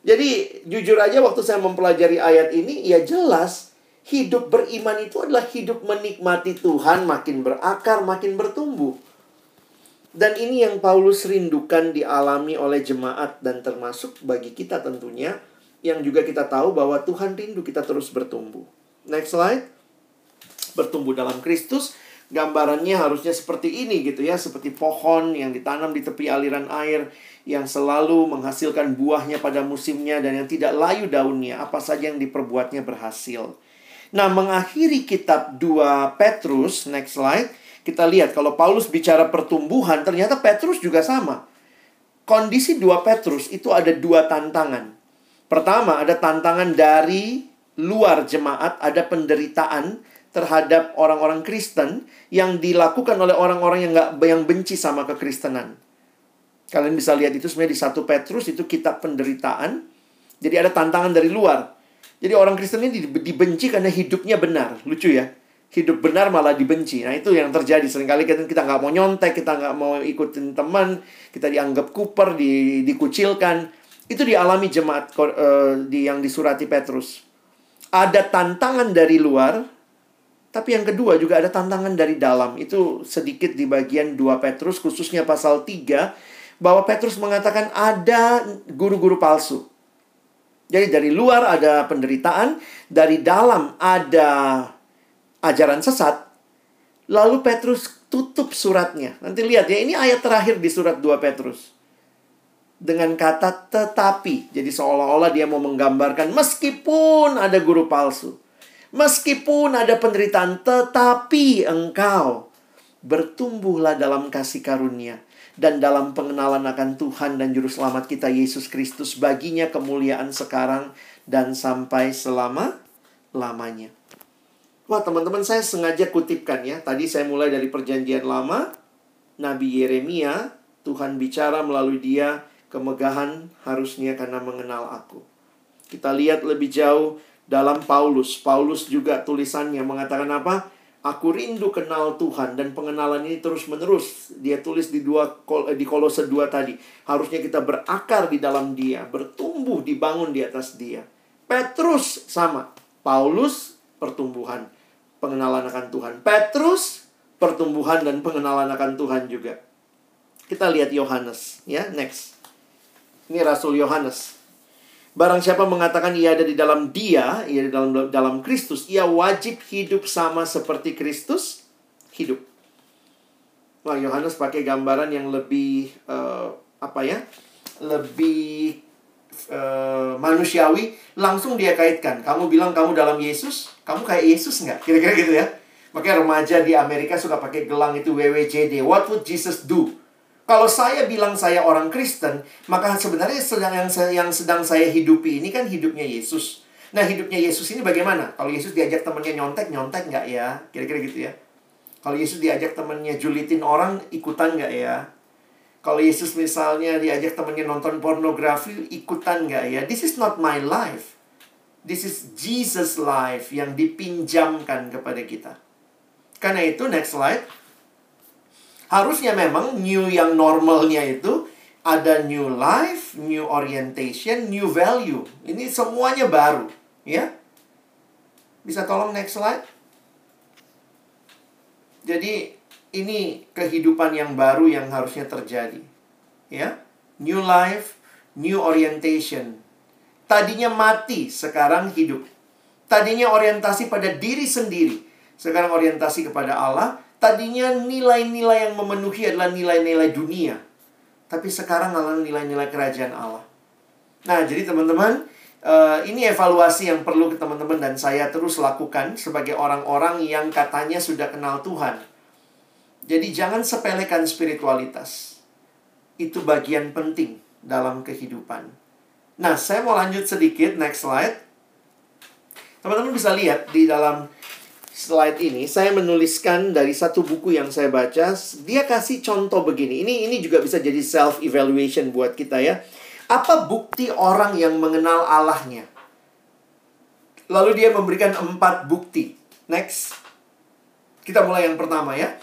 [SPEAKER 2] Jadi jujur aja waktu saya mempelajari ayat ini ya jelas hidup beriman itu adalah hidup menikmati Tuhan makin berakar, makin bertumbuh. Dan ini yang Paulus rindukan dialami oleh jemaat dan termasuk bagi kita tentunya yang juga kita tahu bahwa Tuhan rindu kita terus bertumbuh. Next slide. Bertumbuh dalam Kristus, gambarannya harusnya seperti ini gitu ya, seperti pohon yang ditanam di tepi aliran air yang selalu menghasilkan buahnya pada musimnya dan yang tidak layu daunnya, apa saja yang diperbuatnya berhasil. Nah, mengakhiri kitab 2 Petrus, next slide, kita lihat kalau Paulus bicara pertumbuhan, ternyata Petrus juga sama. Kondisi dua Petrus itu ada dua tantangan. Pertama, ada tantangan dari luar jemaat, ada penderitaan terhadap orang-orang Kristen yang dilakukan oleh orang-orang yang nggak yang benci sama kekristenan. Kalian bisa lihat itu sebenarnya di satu Petrus itu kitab penderitaan. Jadi ada tantangan dari luar. Jadi orang Kristen ini dibenci karena hidupnya benar. Lucu ya hidup benar malah dibenci. Nah itu yang terjadi sering kali kita kita nggak mau nyontek, kita nggak mau ikutin teman, kita dianggap kuper, di, dikucilkan. Itu dialami jemaat uh, di yang disurati Petrus. Ada tantangan dari luar, tapi yang kedua juga ada tantangan dari dalam. Itu sedikit di bagian 2 Petrus, khususnya pasal 3, bahwa Petrus mengatakan ada guru-guru palsu. Jadi dari luar ada penderitaan, dari dalam ada ajaran sesat. Lalu Petrus tutup suratnya. Nanti lihat ya, ini ayat terakhir di surat 2 Petrus. Dengan kata tetapi. Jadi seolah-olah dia mau menggambarkan meskipun ada guru palsu. Meskipun ada penderitaan, tetapi engkau bertumbuhlah dalam kasih karunia dan dalam pengenalan akan Tuhan dan Juru Selamat kita Yesus Kristus baginya kemuliaan sekarang dan sampai selama-lamanya. Wah teman-teman saya sengaja kutipkan ya. Tadi saya mulai dari perjanjian lama. Nabi Yeremia, Tuhan bicara melalui dia, kemegahan harusnya karena mengenal aku. Kita lihat lebih jauh dalam Paulus. Paulus juga tulisannya mengatakan apa? Aku rindu kenal Tuhan dan pengenalan ini terus menerus. Dia tulis di dua eh, di Kolose 2 tadi. Harusnya kita berakar di dalam Dia, bertumbuh dibangun di atas Dia. Petrus sama. Paulus pertumbuhan pengenalan akan Tuhan. Petrus pertumbuhan dan pengenalan akan Tuhan juga. Kita lihat Yohanes, ya, next. Ini Rasul Yohanes. Barang siapa mengatakan ia ada di dalam dia, ia di dalam dalam Kristus, ia wajib hidup sama seperti Kristus hidup. Wah, Yohanes pakai gambaran yang lebih uh, apa ya? Lebih uh, manusiawi, langsung dia kaitkan. Kamu bilang kamu dalam Yesus, kamu kayak Yesus nggak? Kira-kira gitu ya. Makanya remaja di Amerika suka pakai gelang itu WWJD. What would Jesus do? Kalau saya bilang saya orang Kristen, maka sebenarnya sedang yang yang sedang saya hidupi ini kan hidupnya Yesus. Nah, hidupnya Yesus ini bagaimana? Kalau Yesus diajak temannya nyontek, nyontek nggak ya? Kira-kira gitu ya. Kalau Yesus diajak temannya julitin orang, ikutan nggak ya? Kalau Yesus misalnya diajak temannya nonton pornografi, ikutan nggak ya? This is not my life. This is Jesus life yang dipinjamkan kepada kita. Karena itu, next slide. Harusnya memang new yang normalnya itu ada new life, new orientation, new value. Ini semuanya baru, ya. Bisa tolong next slide? Jadi ini kehidupan yang baru yang harusnya terjadi. Ya. New life, new orientation. Tadinya mati, sekarang hidup. Tadinya orientasi pada diri sendiri, sekarang orientasi kepada Allah. Tadinya nilai-nilai yang memenuhi adalah nilai-nilai dunia. Tapi sekarang adalah nilai-nilai kerajaan Allah. Nah, jadi teman-teman, uh, ini evaluasi yang perlu teman-teman dan saya terus lakukan sebagai orang-orang yang katanya sudah kenal Tuhan jadi jangan sepelekan spiritualitas. Itu bagian penting dalam kehidupan. Nah, saya mau lanjut sedikit, next slide. Teman-teman bisa lihat di dalam slide ini, saya menuliskan dari satu buku yang saya baca, dia kasih contoh begini. Ini ini juga bisa jadi self evaluation buat kita ya. Apa bukti orang yang mengenal Allahnya? Lalu dia memberikan empat bukti. Next. Kita mulai yang pertama ya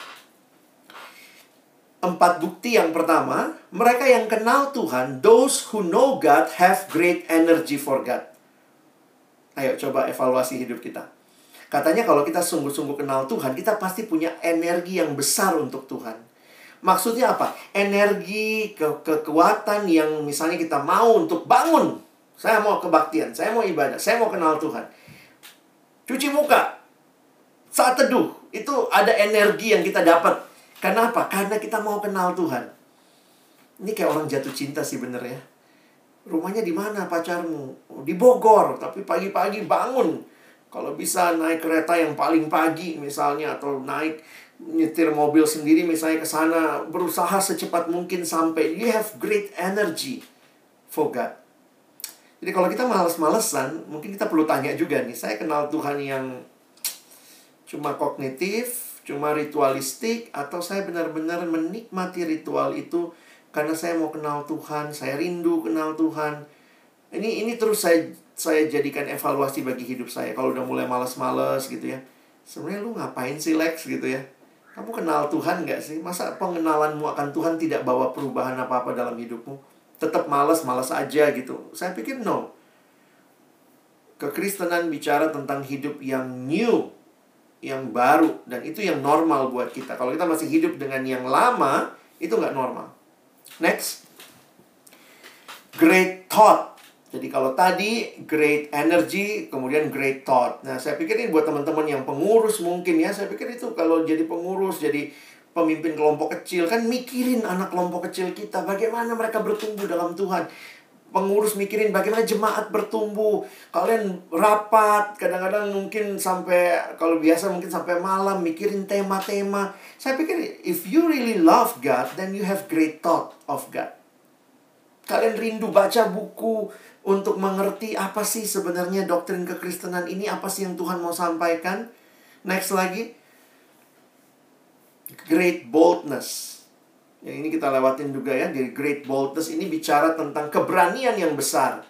[SPEAKER 2] empat bukti yang pertama, mereka yang kenal Tuhan, those who know God have great energy for God. Ayo coba evaluasi hidup kita. Katanya kalau kita sungguh-sungguh kenal Tuhan, kita pasti punya energi yang besar untuk Tuhan. Maksudnya apa? Energi, ke kekuatan yang misalnya kita mau untuk bangun. Saya mau kebaktian, saya mau ibadah, saya mau kenal Tuhan. Cuci muka, saat teduh, itu ada energi yang kita dapat karena apa? Karena kita mau kenal Tuhan. Ini kayak orang jatuh cinta sih bener ya. Rumahnya di mana pacarmu? Oh, di Bogor, tapi pagi-pagi bangun. Kalau bisa naik kereta yang paling pagi misalnya atau naik nyetir mobil sendiri misalnya ke sana berusaha secepat mungkin sampai you have great energy for God. Jadi kalau kita males-malesan, mungkin kita perlu tanya juga nih, saya kenal Tuhan yang cuma kognitif, cuma ritualistik atau saya benar-benar menikmati ritual itu karena saya mau kenal Tuhan, saya rindu kenal Tuhan. Ini ini terus saya saya jadikan evaluasi bagi hidup saya. Kalau udah mulai malas-malas gitu ya. sebenarnya lu ngapain sih Lex gitu ya kamu kenal Tuhan nggak sih masa pengenalanmu akan Tuhan tidak bawa perubahan apa apa dalam hidupmu tetap malas malas aja gitu saya pikir no kekristenan bicara tentang hidup yang new yang baru dan itu yang normal buat kita. Kalau kita masih hidup dengan yang lama, itu nggak normal. Next. Great thought. Jadi kalau tadi great energy, kemudian great thought. Nah, saya pikir ini buat teman-teman yang pengurus mungkin ya, saya pikir itu kalau jadi pengurus, jadi pemimpin kelompok kecil kan mikirin anak kelompok kecil kita bagaimana mereka bertumbuh dalam Tuhan pengurus mikirin bagaimana jemaat bertumbuh. Kalian rapat, kadang-kadang mungkin sampai kalau biasa mungkin sampai malam mikirin tema-tema. Saya pikir if you really love God, then you have great thought of God. Kalian rindu baca buku untuk mengerti apa sih sebenarnya doktrin kekristenan ini, apa sih yang Tuhan mau sampaikan. Next lagi. Great boldness yang ini kita lewatin juga ya dari great boldness ini bicara tentang keberanian yang besar.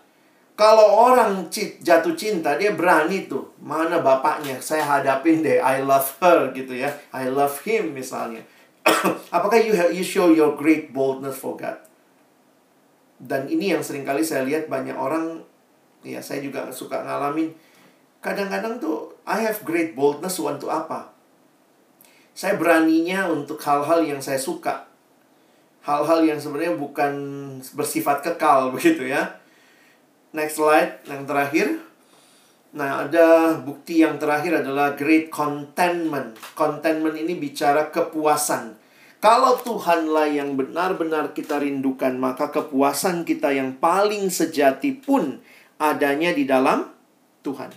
[SPEAKER 2] Kalau orang jatuh cinta dia berani tuh. Mana bapaknya? Saya hadapin deh. I love her gitu ya. I love him misalnya. Apakah you have, you show your great boldness for God? Dan ini yang sering kali saya lihat banyak orang ya saya juga suka ngalamin kadang-kadang tuh I have great boldness untuk apa? Saya beraninya untuk hal-hal yang saya suka hal-hal yang sebenarnya bukan bersifat kekal begitu ya. Next slide yang terakhir. Nah, ada bukti yang terakhir adalah great contentment. Contentment ini bicara kepuasan. Kalau Tuhanlah yang benar-benar kita rindukan, maka kepuasan kita yang paling sejati pun adanya di dalam Tuhan.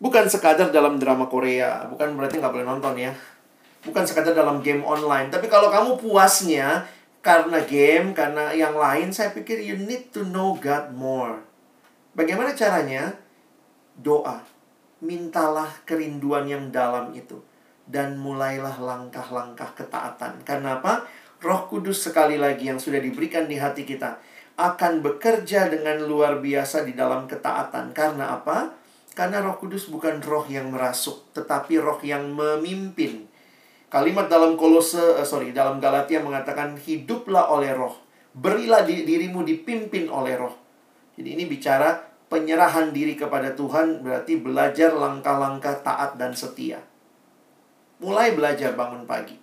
[SPEAKER 2] Bukan sekadar dalam drama Korea, bukan berarti nggak boleh nonton ya. Bukan sekadar dalam game online, tapi kalau kamu puasnya karena game, karena yang lain, saya pikir you need to know God more. Bagaimana caranya? Doa. Mintalah kerinduan yang dalam itu. Dan mulailah langkah-langkah ketaatan. Karena apa? Roh Kudus sekali lagi yang sudah diberikan di hati kita akan bekerja dengan luar biasa di dalam ketaatan. Karena apa? Karena Roh Kudus bukan roh yang merasuk, tetapi roh yang memimpin. Kalimat dalam Kolose, uh, sorry, dalam Galatia mengatakan hiduplah oleh roh. Berilah di, dirimu dipimpin oleh roh. Jadi ini bicara penyerahan diri kepada Tuhan berarti belajar langkah-langkah taat dan setia. Mulai belajar bangun pagi.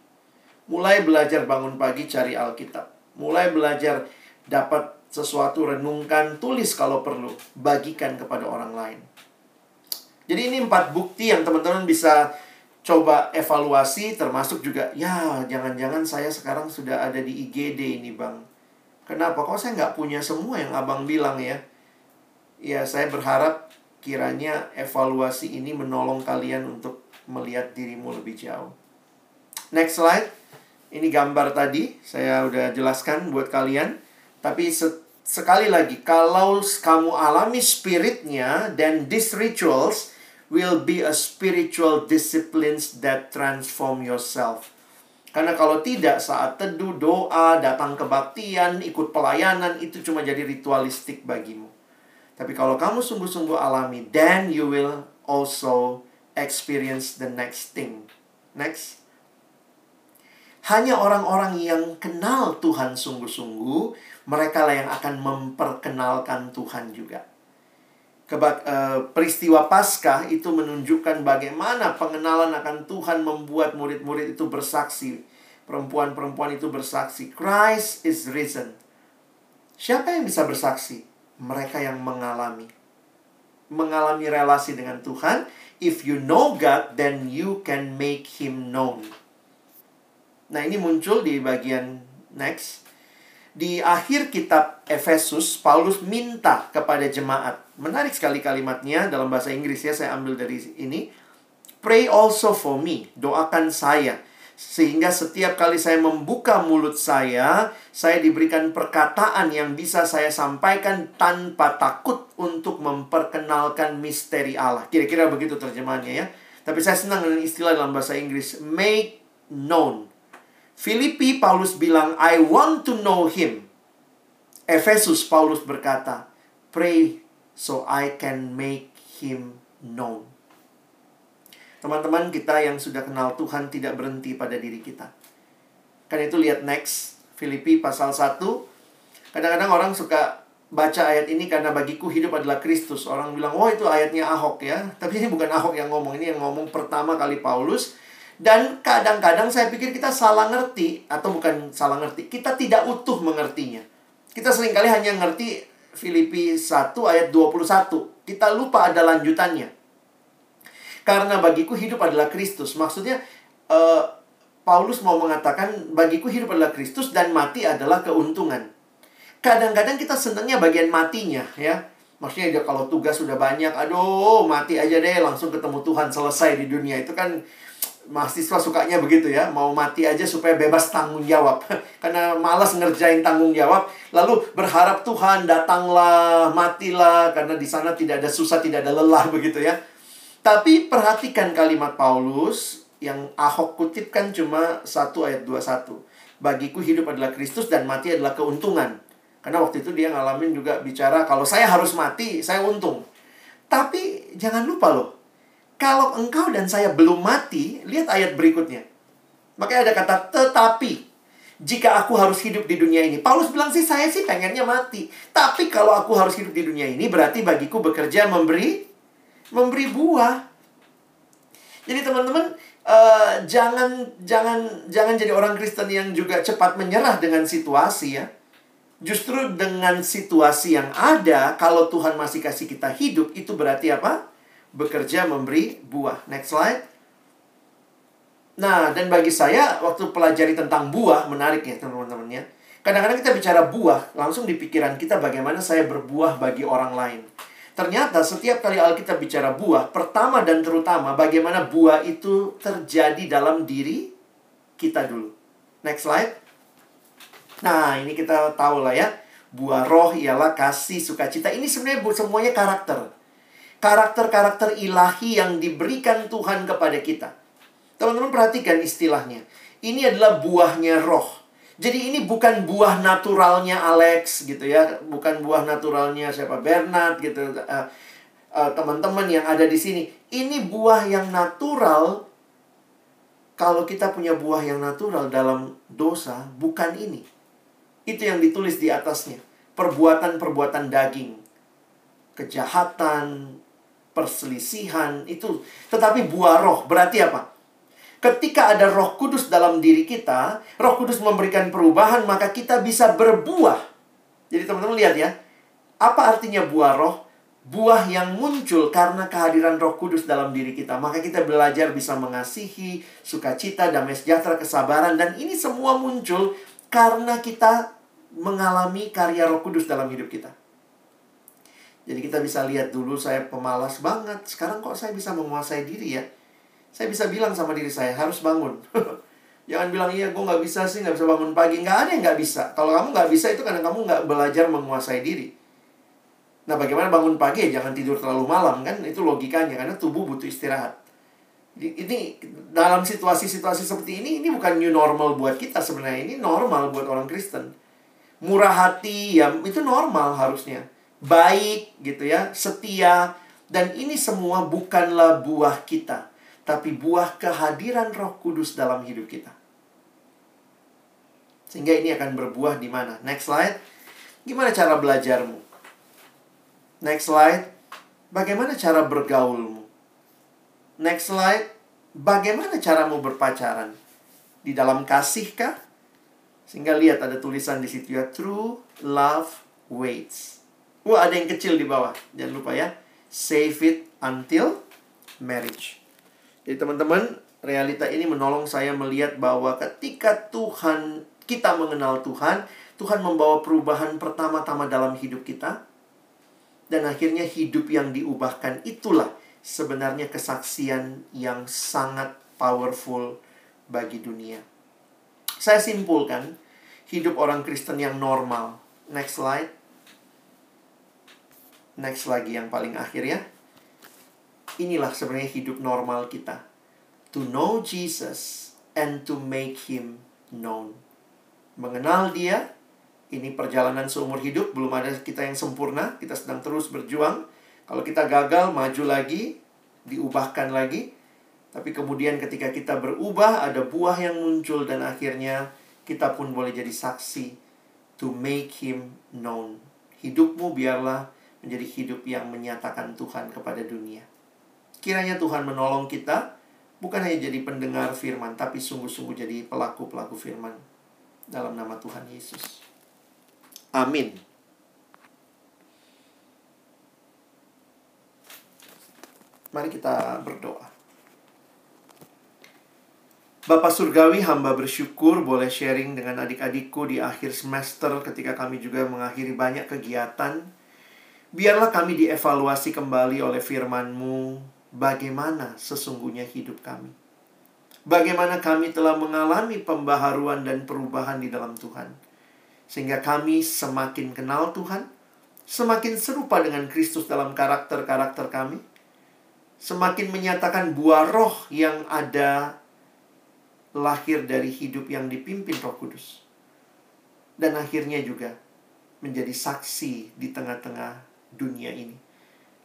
[SPEAKER 2] Mulai belajar bangun pagi cari Alkitab. Mulai belajar dapat sesuatu renungkan, tulis kalau perlu, bagikan kepada orang lain. Jadi ini empat bukti yang teman-teman bisa coba evaluasi termasuk juga ya jangan-jangan saya sekarang sudah ada di IGD ini bang. Kenapa? Kok saya nggak punya semua yang abang bilang ya? Ya saya berharap kiranya evaluasi ini menolong kalian untuk melihat dirimu lebih jauh. Next slide. Ini gambar tadi saya udah jelaskan buat kalian. Tapi se sekali lagi kalau kamu alami spiritnya dan these rituals will be a spiritual disciplines that transform yourself. Karena kalau tidak saat teduh, doa, datang kebaktian, ikut pelayanan itu cuma jadi ritualistik bagimu. Tapi kalau kamu sungguh-sungguh alami, then you will also experience the next thing. Next. Hanya orang-orang yang kenal Tuhan sungguh-sungguh, mereka lah yang akan memperkenalkan Tuhan juga kebak, uh, peristiwa Paskah itu menunjukkan bagaimana pengenalan akan Tuhan membuat murid-murid itu bersaksi. Perempuan-perempuan itu bersaksi, Christ is risen. Siapa yang bisa bersaksi? Mereka yang mengalami. Mengalami relasi dengan Tuhan. If you know God, then you can make Him known. Nah ini muncul di bagian next di akhir kitab Efesus, Paulus minta kepada jemaat. Menarik sekali kalimatnya dalam bahasa Inggris ya, saya ambil dari ini. Pray also for me, doakan saya. Sehingga setiap kali saya membuka mulut saya, saya diberikan perkataan yang bisa saya sampaikan tanpa takut untuk memperkenalkan misteri Allah. Kira-kira begitu terjemahannya ya. Tapi saya senang dengan istilah dalam bahasa Inggris, make known Filipi Paulus bilang, I want to know him. Efesus Paulus berkata, pray so I can make him known. Teman-teman kita yang sudah kenal Tuhan tidak berhenti pada diri kita. Kan itu lihat next, Filipi pasal 1. Kadang-kadang orang suka baca ayat ini karena bagiku hidup adalah Kristus. Orang bilang, oh itu ayatnya Ahok ya. Tapi ini bukan Ahok yang ngomong, ini yang ngomong pertama kali Paulus. Dan kadang-kadang saya pikir kita salah ngerti, atau bukan salah ngerti, kita tidak utuh mengertinya. Kita sering kali hanya ngerti Filipi 1 ayat 21. Kita lupa ada lanjutannya. Karena bagiku hidup adalah Kristus. Maksudnya, uh, Paulus mau mengatakan, bagiku hidup adalah Kristus dan mati adalah keuntungan kadang-kadang kita senangnya bagian matinya ya. Maksudnya dia kalau tugas sudah banyak, aduh mati aja deh langsung ketemu Tuhan selesai di dunia itu kan mahasiswa sukanya begitu ya, mau mati aja supaya bebas tanggung jawab. Karena malas ngerjain tanggung jawab, lalu berharap Tuhan datanglah, matilah karena di sana tidak ada susah, tidak ada lelah begitu ya. Tapi perhatikan kalimat Paulus yang Ahok kutipkan cuma 1 ayat 21. Bagiku hidup adalah Kristus dan mati adalah keuntungan. Karena waktu itu dia ngalamin juga bicara kalau saya harus mati, saya untung. Tapi jangan lupa loh. Kalau engkau dan saya belum mati, lihat ayat berikutnya. Makanya ada kata tetapi jika aku harus hidup di dunia ini. Paulus bilang sih saya sih pengennya mati. Tapi kalau aku harus hidup di dunia ini berarti bagiku bekerja memberi memberi buah. Jadi teman-teman uh, jangan jangan jangan jadi orang Kristen yang juga cepat menyerah dengan situasi ya. Justru dengan situasi yang ada, kalau Tuhan masih kasih kita hidup, itu berarti apa? Bekerja memberi buah. Next slide. Nah, dan bagi saya, waktu pelajari tentang buah, menarik ya teman-teman ya. Kadang-kadang kita bicara buah, langsung di pikiran kita bagaimana saya berbuah bagi orang lain. Ternyata setiap kali Alkitab bicara buah, pertama dan terutama bagaimana buah itu terjadi dalam diri kita dulu. Next slide. Nah, ini kita tahu lah ya. Buah roh ialah kasih, sukacita. Ini sebenarnya semuanya karakter. Karakter-karakter ilahi yang diberikan Tuhan kepada kita. Teman-teman perhatikan istilahnya. Ini adalah buahnya roh. Jadi ini bukan buah naturalnya Alex gitu ya, bukan buah naturalnya siapa Bernard gitu. Uh, uh, teman-teman yang ada di sini. Ini buah yang natural. Kalau kita punya buah yang natural dalam dosa, bukan ini. Itu yang ditulis di atasnya. Perbuatan-perbuatan daging. Kejahatan, perselisihan, itu. Tetapi buah roh, berarti apa? Ketika ada roh kudus dalam diri kita, roh kudus memberikan perubahan, maka kita bisa berbuah. Jadi teman-teman lihat ya. Apa artinya buah roh? Buah yang muncul karena kehadiran roh kudus dalam diri kita. Maka kita belajar bisa mengasihi, sukacita, damai sejahtera, kesabaran. Dan ini semua muncul karena kita mengalami karya Roh Kudus dalam hidup kita. Jadi kita bisa lihat dulu saya pemalas banget. Sekarang kok saya bisa menguasai diri ya? Saya bisa bilang sama diri saya harus bangun. Jangan bilang iya gue nggak bisa sih nggak bisa bangun pagi. Nggak ada yang nggak bisa. Kalau kamu nggak bisa itu karena kamu nggak belajar menguasai diri. Nah bagaimana bangun pagi ya jangan tidur terlalu malam kan itu logikanya karena tubuh butuh istirahat. Ini dalam situasi-situasi seperti ini ini bukan new normal buat kita sebenarnya ini normal buat orang Kristen murah hati, ya itu normal harusnya. Baik gitu ya, setia dan ini semua bukanlah buah kita, tapi buah kehadiran Roh Kudus dalam hidup kita. Sehingga ini akan berbuah di mana? Next slide. Gimana cara belajarmu? Next slide. Bagaimana cara bergaulmu? Next slide. Bagaimana caramu berpacaran? Di dalam kasihkah? Sehingga lihat ada tulisan di situ ya, true love waits. Wah, ada yang kecil di bawah. Jangan lupa ya. Save it until marriage. Jadi teman-teman, realita ini menolong saya melihat bahwa ketika Tuhan kita mengenal Tuhan, Tuhan membawa perubahan pertama-tama dalam hidup kita. Dan akhirnya hidup yang diubahkan itulah sebenarnya kesaksian yang sangat powerful bagi dunia. Saya simpulkan, hidup orang Kristen yang normal. Next slide. Next lagi yang paling akhir ya. Inilah sebenarnya hidup normal kita. To know Jesus and to make him known. Mengenal dia, ini perjalanan seumur hidup, belum ada kita yang sempurna, kita sedang terus berjuang. Kalau kita gagal, maju lagi, diubahkan lagi. Tapi kemudian ketika kita berubah, ada buah yang muncul dan akhirnya kita pun boleh jadi saksi to make him known. Hidupmu biarlah menjadi hidup yang menyatakan Tuhan kepada dunia. Kiranya Tuhan menolong kita bukan hanya jadi pendengar firman, tapi sungguh-sungguh jadi pelaku-pelaku firman dalam nama Tuhan Yesus. Amin. Mari kita berdoa. Bapak Surgawi, hamba bersyukur boleh sharing dengan adik-adikku di akhir semester ketika kami juga mengakhiri banyak kegiatan. Biarlah kami dievaluasi kembali oleh firman-Mu bagaimana sesungguhnya hidup kami. Bagaimana kami telah mengalami pembaharuan dan perubahan di dalam Tuhan. Sehingga kami semakin kenal Tuhan, semakin serupa dengan Kristus dalam karakter-karakter kami, semakin menyatakan buah roh yang ada lahir dari hidup yang dipimpin Roh Kudus. Dan akhirnya juga menjadi saksi di tengah-tengah dunia ini.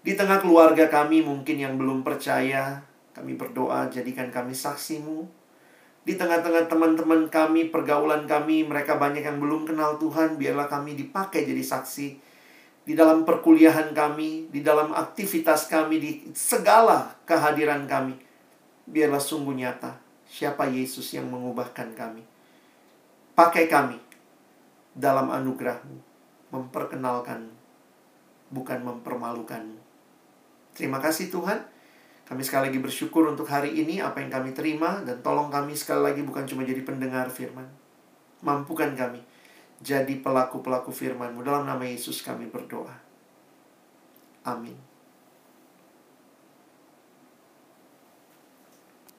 [SPEAKER 2] Di tengah keluarga kami mungkin yang belum percaya, kami berdoa jadikan kami saksimu. Di tengah-tengah teman-teman kami, pergaulan kami, mereka banyak yang belum kenal Tuhan, biarlah kami dipakai jadi saksi. Di dalam perkuliahan kami, di dalam aktivitas kami, di segala kehadiran kami. Biarlah sungguh nyata siapa Yesus yang mengubahkan kami. Pakai kami dalam anugerahmu, memperkenalkan, bukan mempermalukan. Terima kasih Tuhan. Kami sekali lagi bersyukur untuk hari ini apa yang kami terima dan tolong kami sekali lagi bukan cuma jadi pendengar firman. Mampukan kami jadi pelaku-pelaku firman-Mu dalam nama Yesus kami berdoa. Amin.